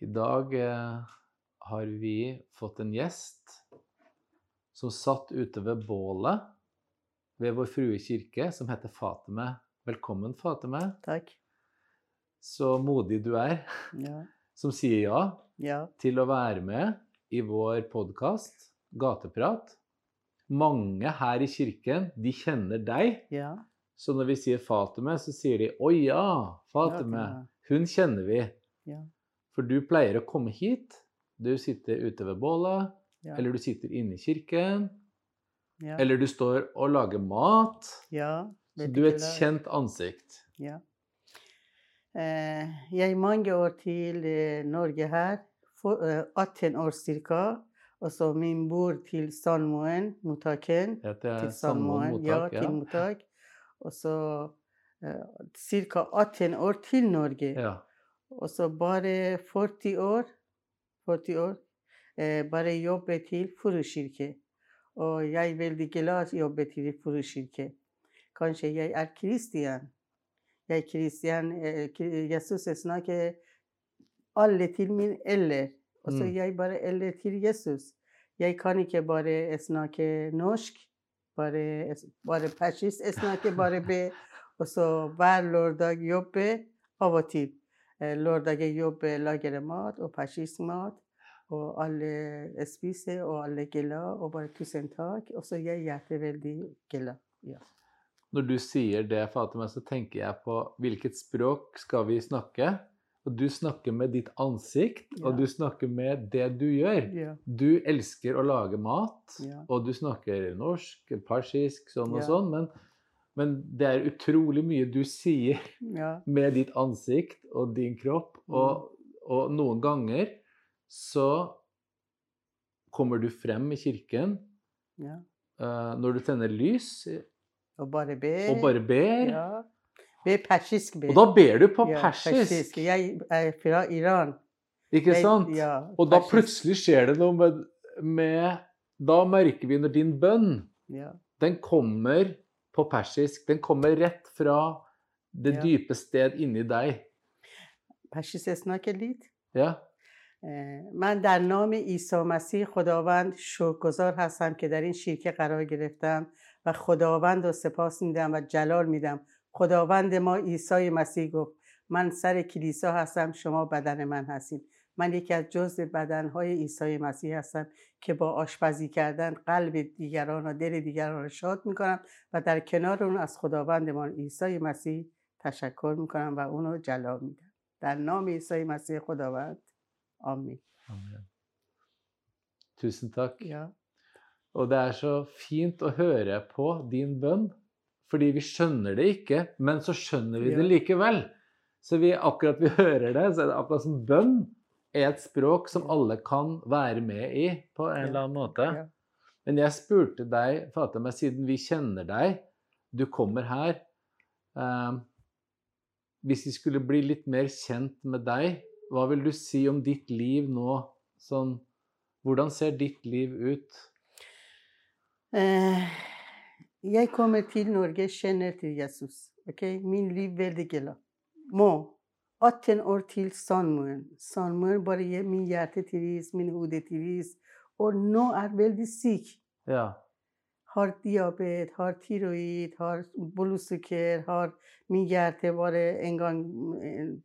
I dag eh, har vi fått en gjest som satt ute ved bålet ved Vår Frue kirke, som heter Fatime. Velkommen, Fatime. Takk. Så modig du er, Ja. som sier ja Ja. til å være med i vår podkast Gateprat. Mange her i kirken, de kjenner deg. Ja. Så når vi sier Fatime, så sier de 'Å ja, Fatime'. Fatime. Hun kjenner vi. Ja. For du pleier å komme hit. Du sitter ute ved bålet, Ja. eller du sitter inne i kirken, ja. eller du står og lager mat. ja. Så du er et kjent ansikt. Ja. Eh, jeg mange år til eh, Norge her. For, eh, 18 år ca. Og så min bor til Sandmoen, mottaken. Til Sandmoen Sandmoen, ja, mottak. til mottak. Og så ca. 18 år til Norge. ja. Og så bare 40 år, 40 år eh, bare jobbe til Furukirke. Og jeg er veldig glad i å jobbe til Furukirke. Kanskje jeg er kristian. Jeg er kristian. Eh, kri- Jesus snakker alle til min eller. Og så Mm. jeg bare eller til Jesus. Jeg kan ikke bare snakke norsk. Bare, bare persisk. Jeg snakker bare be. Og så hver lørdag jobbe av og til. Jeg jobber, lager mat og persisk mat. Og alle spiser, og alle er glad. Og bare tusen takk. Og så jeg hjertet veldig glad. Ja. Når du sier det, Fatima, så tenker jeg på hvilket språk skal vi snakke? Og du snakker med ditt ansikt, og du snakker med det du gjør. Ja. Du elsker å lage mat, Ja. og du snakker norsk, persisk, sånn og Ja. sånn, men, men det er utrolig mye du sier ja. med ditt ansikt og din kropp, Mm. og, og noen ganger så kommer du frem i kirken ja. uh, når du tenner lys, Og bare ber. og bare ber. Ja. Ber persisk. Ber. Og da ber du på Ja, persisk, Jeg er fra Iran. ikke Jeg- sant? Og da plutselig skjer det noe med, med Da merker vi når din bønn Ja. den kommer på persisk. Den kommer rett fra det Ja. dype sted inni deg. snakker litt. Ja. اه، من در نام عیسی مسیح خداوند شکرگزار هستم که در این شرکه قرار گرفتم و خداوند رو سپاس میدم و جلال میدم خداوند ما عیسی مسیح گفت من سر کلیسا هستم شما بدن من هستید من یکی از جزء بدنهای عیسی مسیح هستم که با آشپزی کردن قلب دیگران و دل دیگران رو شاد می‌کنم و در کنار اون از خداوندمان عیسی مسیح تشکر می‌کنم و اونو جلال میدم در نام عیسی مسیح خداوند آمین. Tusen takk. Ja. Og det er så fint å høre på din bønn, fordi vi skjønner det ikke, men så skjønner vi det Ja. likevel. Så vi, akkurat vi hører det, så er det akkurat som bønn er et språk som alle kan være med i på en eller annen måte. Men jeg spurte deg, Fatima, siden vi kjenner deg, du kommer her eh, Hvis vi skulle bli litt mer kjent med deg, hva vil du si om ditt liv nå? Sånn, hvordan ser ditt liv ut? Eh, jeg kommer til Norge, kjenner til Jesus. Okay? Min liv er veldig glad. Må آتن اور تیل سان مون سان مون باره یه من گرته تیریست من بوده تیریست او نو ار بلدی سیک. یا. هر دیابت هر تیروید هر بلو سکر هر می گرته باره انگان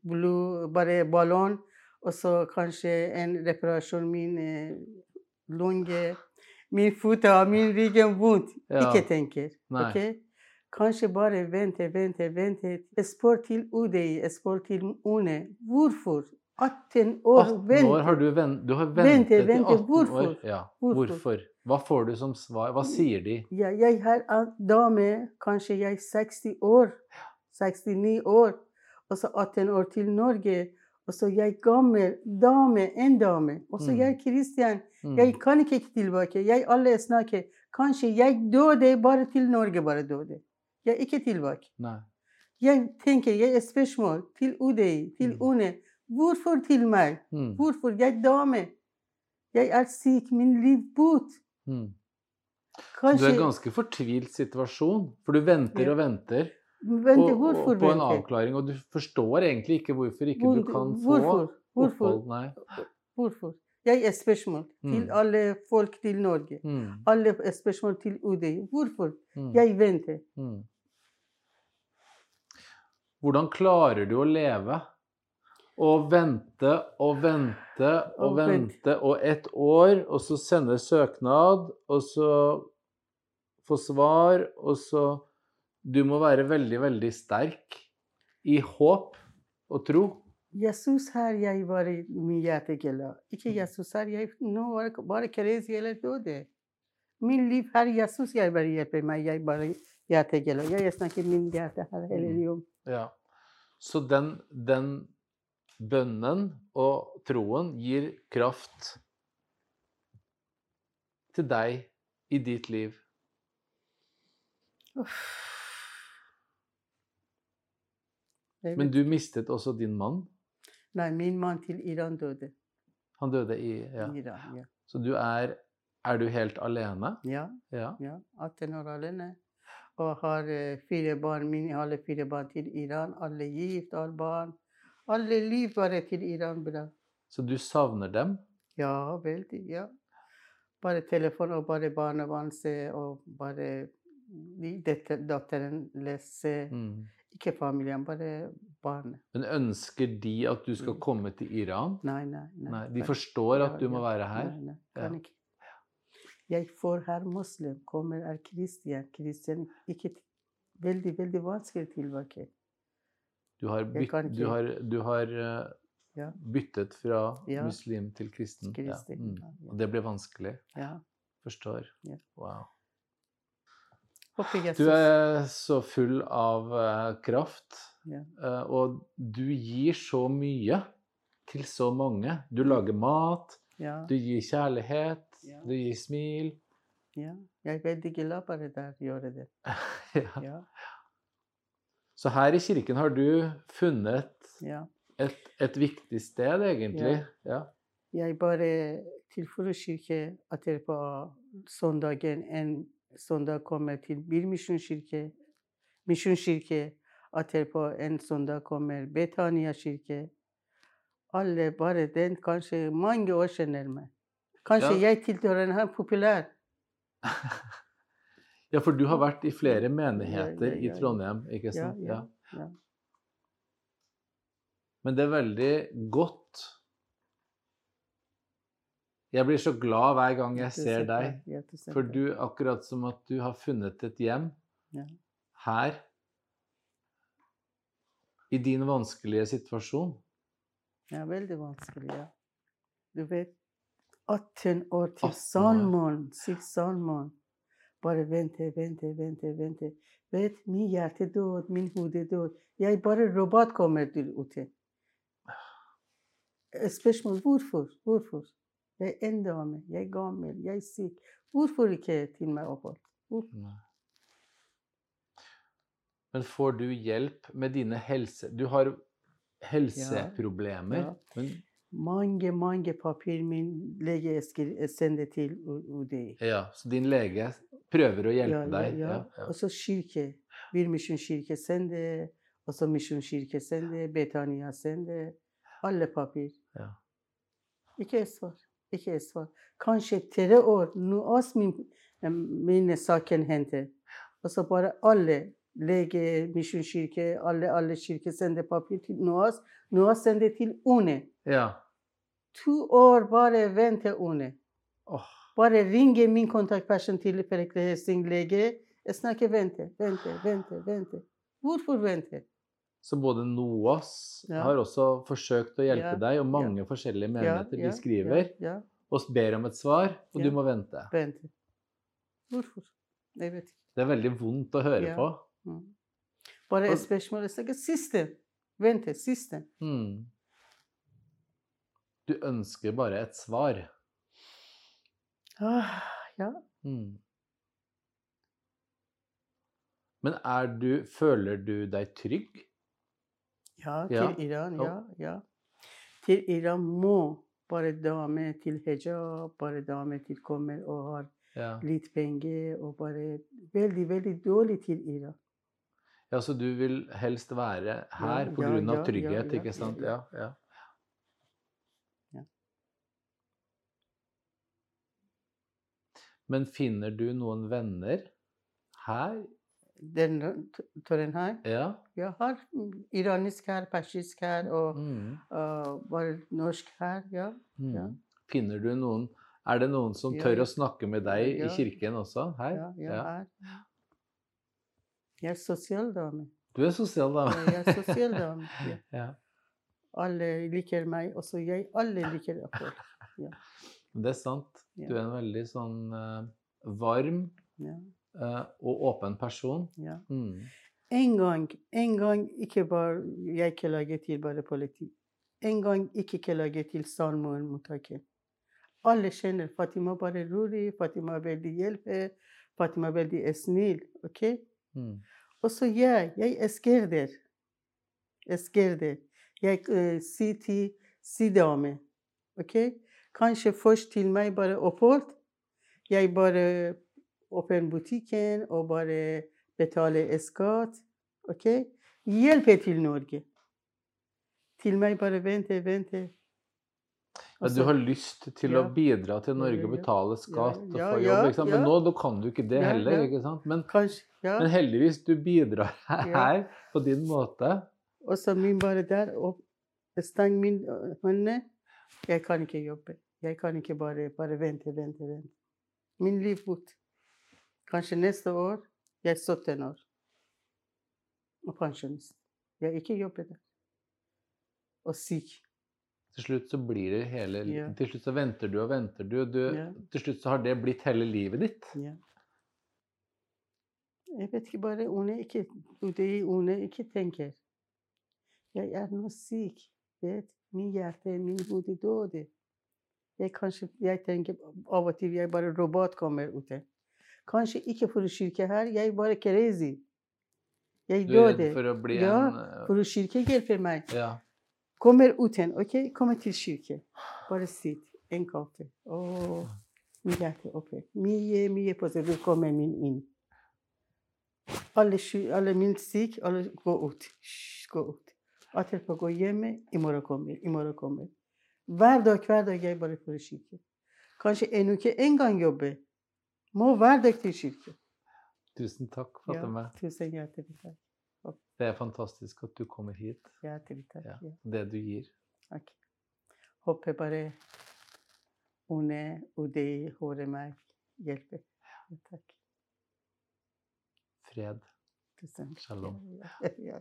بلو باره بالون. او سو کانشه این رپراشون من لونگه. من فوتا من ریگم بود ایکه تنکر. نایس. Kanskje bare vente, vente, vente. Spør til UDI, spør til UNE. Hvorfor? 18 år 18 år har du, vent, du har Vente, ventet i 18 Hvorfor? år. Ja. Hvorfor? Hvorfor? Hva får du som svar? Hva sier de? Ja, jeg har en dame, kanskje jeg er 60 år, 69 år, og så 18 år til Norge. Og så jeg gammel dame, en dame. Og så Mm. jeg er kristian. Mm. Jeg kan ikke tilbake. Jeg alle snakker. Kanskje jeg døde bare til Norge, bare døde. Jeg er ikke tilbake. Nei. Jeg tenker, jeg er spørsmål til UDI, til Mm. UNE. Hvorfor til meg? Mm. Hvorfor? Jeg er dame. Jeg er syk, min liv bort. Mm. Du er i en ganske fortvilt situasjon, for du venter og venter Vente, og, og på en avklaring, og du forstår egentlig ikke hvorfor ikke Hvor- du kan få hvorfor? Hvorfor? Opphold? Hvorfor? Jeg er spørsmål til Mm. alle folk til Norge. Mm. Alle er spørsmål til UDI. Hvorfor? Mm. Jeg venter. Mm. Hvordan klarer du å leve? Og vente og vente og vente. og ett år, og så sende søknad, og så få svar, og så Du må være veldig, veldig sterk i håp og tro. Jesus har jeg var hjerte. Ikke Jesus har jeg nå var det bare crazy eller døde. Min liv har Jesus jeg bare hjelper meg. Jeg bare glad. Jeg snakker min hjerte her hele Mm. livet. Ja. Så den, den bønnen og troen gir kraft til deg i ditt liv. Men du mistet også din mann. Nei, min mann til Iran døde. Han døde i ja. Iran, ja. Så du er Er du helt alene? ja. Ja. Ja, 18 år alene. Og har fire barn, mine alle fire barn til Iran. Alle gift, alle barn. Alle liv bare til Iran bra. Så du savner dem? Ja, veldig. Ja. Bare telefon og bare barnebarn se, og bare dette, datteren lese. Mm. Ikke familien, bare barnet. Men ønsker de at du skal Mm. komme til Iran? Nei, nei. nei. Nei, de forstår at du må være her? Nei, nei, kan ikke. Jeg får her muslim, kommer er kristen. Kristen ikke veldig, veldig vanskelig tilbake. Du har, byt, du har, du har eh, Ja. byttet fra Ja. muslim til kristen. Kristen, Ja. Mm. ja, ja. Og det ble vanskelig. Ja. Forstår. Ja. Wow. Du er så full av eh, kraft, Ja. eh, og du gir så mye til så mange. Du lager mat, Ja, du gir kjærlighet, Ja. du gir smil. ja. Jeg veldig glad bare der gjøre det. ja. Ja, Så her i kirken har du funnet ja. et, et viktig sted, egentlig. Ja. Jeg bare til Frokirke etterpå søndagen en søndag kommer til Birmisjonskirke. Misjonskirke. Etterpå en søndag kommer Betania kirke. Alle bare den kanskje mange år kjenner meg. Kanskje Ja. jeg tilhører en populær. ja, for du har vært i flere menigheter i. Trondheim, ikke Ja, sant? ja, ja. Men det er veldig godt. Jeg blir så glad hver gang jeg ser deg. For du, akkurat som at du har funnet et hjem Ja. her, i din vanskelige situasjon. Ja, veldig vanskelig, ja. Du vet, 18 år 18 til år. Salmon, sier Salmon. Bare vente, vente, vente, vente. Vet, min hjerte død, min hode død. Jeg bare robot kommer til ute. Eh, Spørsmål hvorfor? Hvorfor? Jeg er en dame, jeg er gammel, jeg er syk. Hvorfor ikke til meg opphold? Hvorfor? Nei. Men får du hjelp med dine helse... Du har helseproblemer. Ja. Men, Mange, mange papir min lege skri- sender til UD. UDI. ja, så din lege prøver å hjelpe ja, deg? Ja, ja. Og så kirke. Blir misjonskirke sender, og så misjonskirke sender, Betania sender. Alle papir. Ja. Ikke svar. Ikke svar. Kanskje tre år. Nå min, mine saken henter. Og så bare alle lege, misjonskirke, alle, alle kirker sender papir til NOAS. NOAS sender til UNE. ja. To år bare vente UNE. Oh. Bare ringe min kontaktperson til Perekle Helsing lege. Jeg snakker vente, vente, vente, vente. Hvorfor vente? Så både NOAS Ja. har også forsøkt å hjelpe Ja, deg, og mange forskjellige menigheter ja, de skriver, Ja, ja, og ber om et svar, og Ja. du må vente. vente. Hvorfor? Jeg vet ikke. Det er veldig vondt å høre Ja. på. Mm. Bare et spørsmål. Jeg snakker siste. Vente, siste. Mm. Du ønsker bare et svar. Ah, ja. Mm. Men er du, føler du deg trygg? ja, til Ja. Iran. Ja. Ja. Til Iran må bare dame til hijab, bare dame til kommer og har Ja. litt penger, og bare veldig, veldig dårlig til Iran. ja, så du vil helst være her pga. på ja, ja, trygghet, ikke sant? Ja, ja. Ja. Men finner du noen venner her? Den turen her. Ja. Jeg har iranisk her, persisk her og Mm. og bare norsk her. Ja. Mm. Ja. Finner du noen Er det noen som tør ja. å snakke med deg i kirken også? Her? ja, jeg Ja. her. Jeg er sosialdame. Du er sosial, dame. Ja, Jeg er sosialdame. Ja. Ja. Alle liker meg, også jeg. Alle liker akkurat. Det er sant. Ja. Du er en veldig sånn uh, varm Ja, uh, og åpen person. ja. Mm. En gang, en gang ikke bare jeg klager til bare politi. En gang ikke klager til Salmoen-mottaket. Alle kjenner Fatima bare rolig, Fatima veldig hjelper, Fatima veldig snill. ok? Mm. Og så jeg, jeg elsker det. Elsker det. Jeg uh, sier til si dame, ok? Kanskje først til meg bare opphold. Jeg bare åpner butikken og bare betaler skatt. Ok? Hjelper til Norge. Til meg bare vente, vente. Ja, du har lyst til å bidra til Norge Ja, og betale skatt og Ja, få jobb, men ja. nå kan du ikke det heller. ikke sant? Men, Kanskje, ja. men heldigvis, du bidrar her på din måte. Og så min bare der og stang min hånd. hånde. Jeg kan ikke jobbe. Jeg kan ikke bare, bare vente, vente, vente. Min liv bort. Kanskje neste år jeg er 17 år. Og pensjonist. Jeg ikke jobber der. Og syk. Til slutt så blir det hele Ja. Til slutt så venter du og venter du. og du Ja. Til slutt så har det blitt hele livet ditt. Ja. Jeg vet ikke bare One ikke det Une ikke tenker. Jeg er nå syk. Vet, min hjerte, min hode døde. Jeg, kanskje, jeg tenker av og til jeg bare robot kommer ute. Kanskje ikke for kirke her, jeg er bare crazy. Jeg Du er redd døde. for å bli Ja, en eh, For kirke hjelper meg. Ja. Kommer uten, ok? Kommer til kirke. Bare sitt. En kaffe. Åh, min hjerte oppe. Mye, mye positivt kommer min inn. Alle, sky- alle min syk, alle gå ut. Hysj, gå ut. Etterpå gå hjemme. I morgen kommer, i morgen kommer. Hver dag, hver dag jeg bare får kirke. Kanskje en uke en gang jobbe. Må hver dag til kirke. Tusen takk, Fatima. tusen hjertelig takk. Det er fantastisk at du kommer hit. Hjertelig takk. Ja. Ja. Det du gir. Takk. Håper bare One og de hører meg hjelper. Ja, Takk. Fred. Tusen takk. Shalom. Ja, ja.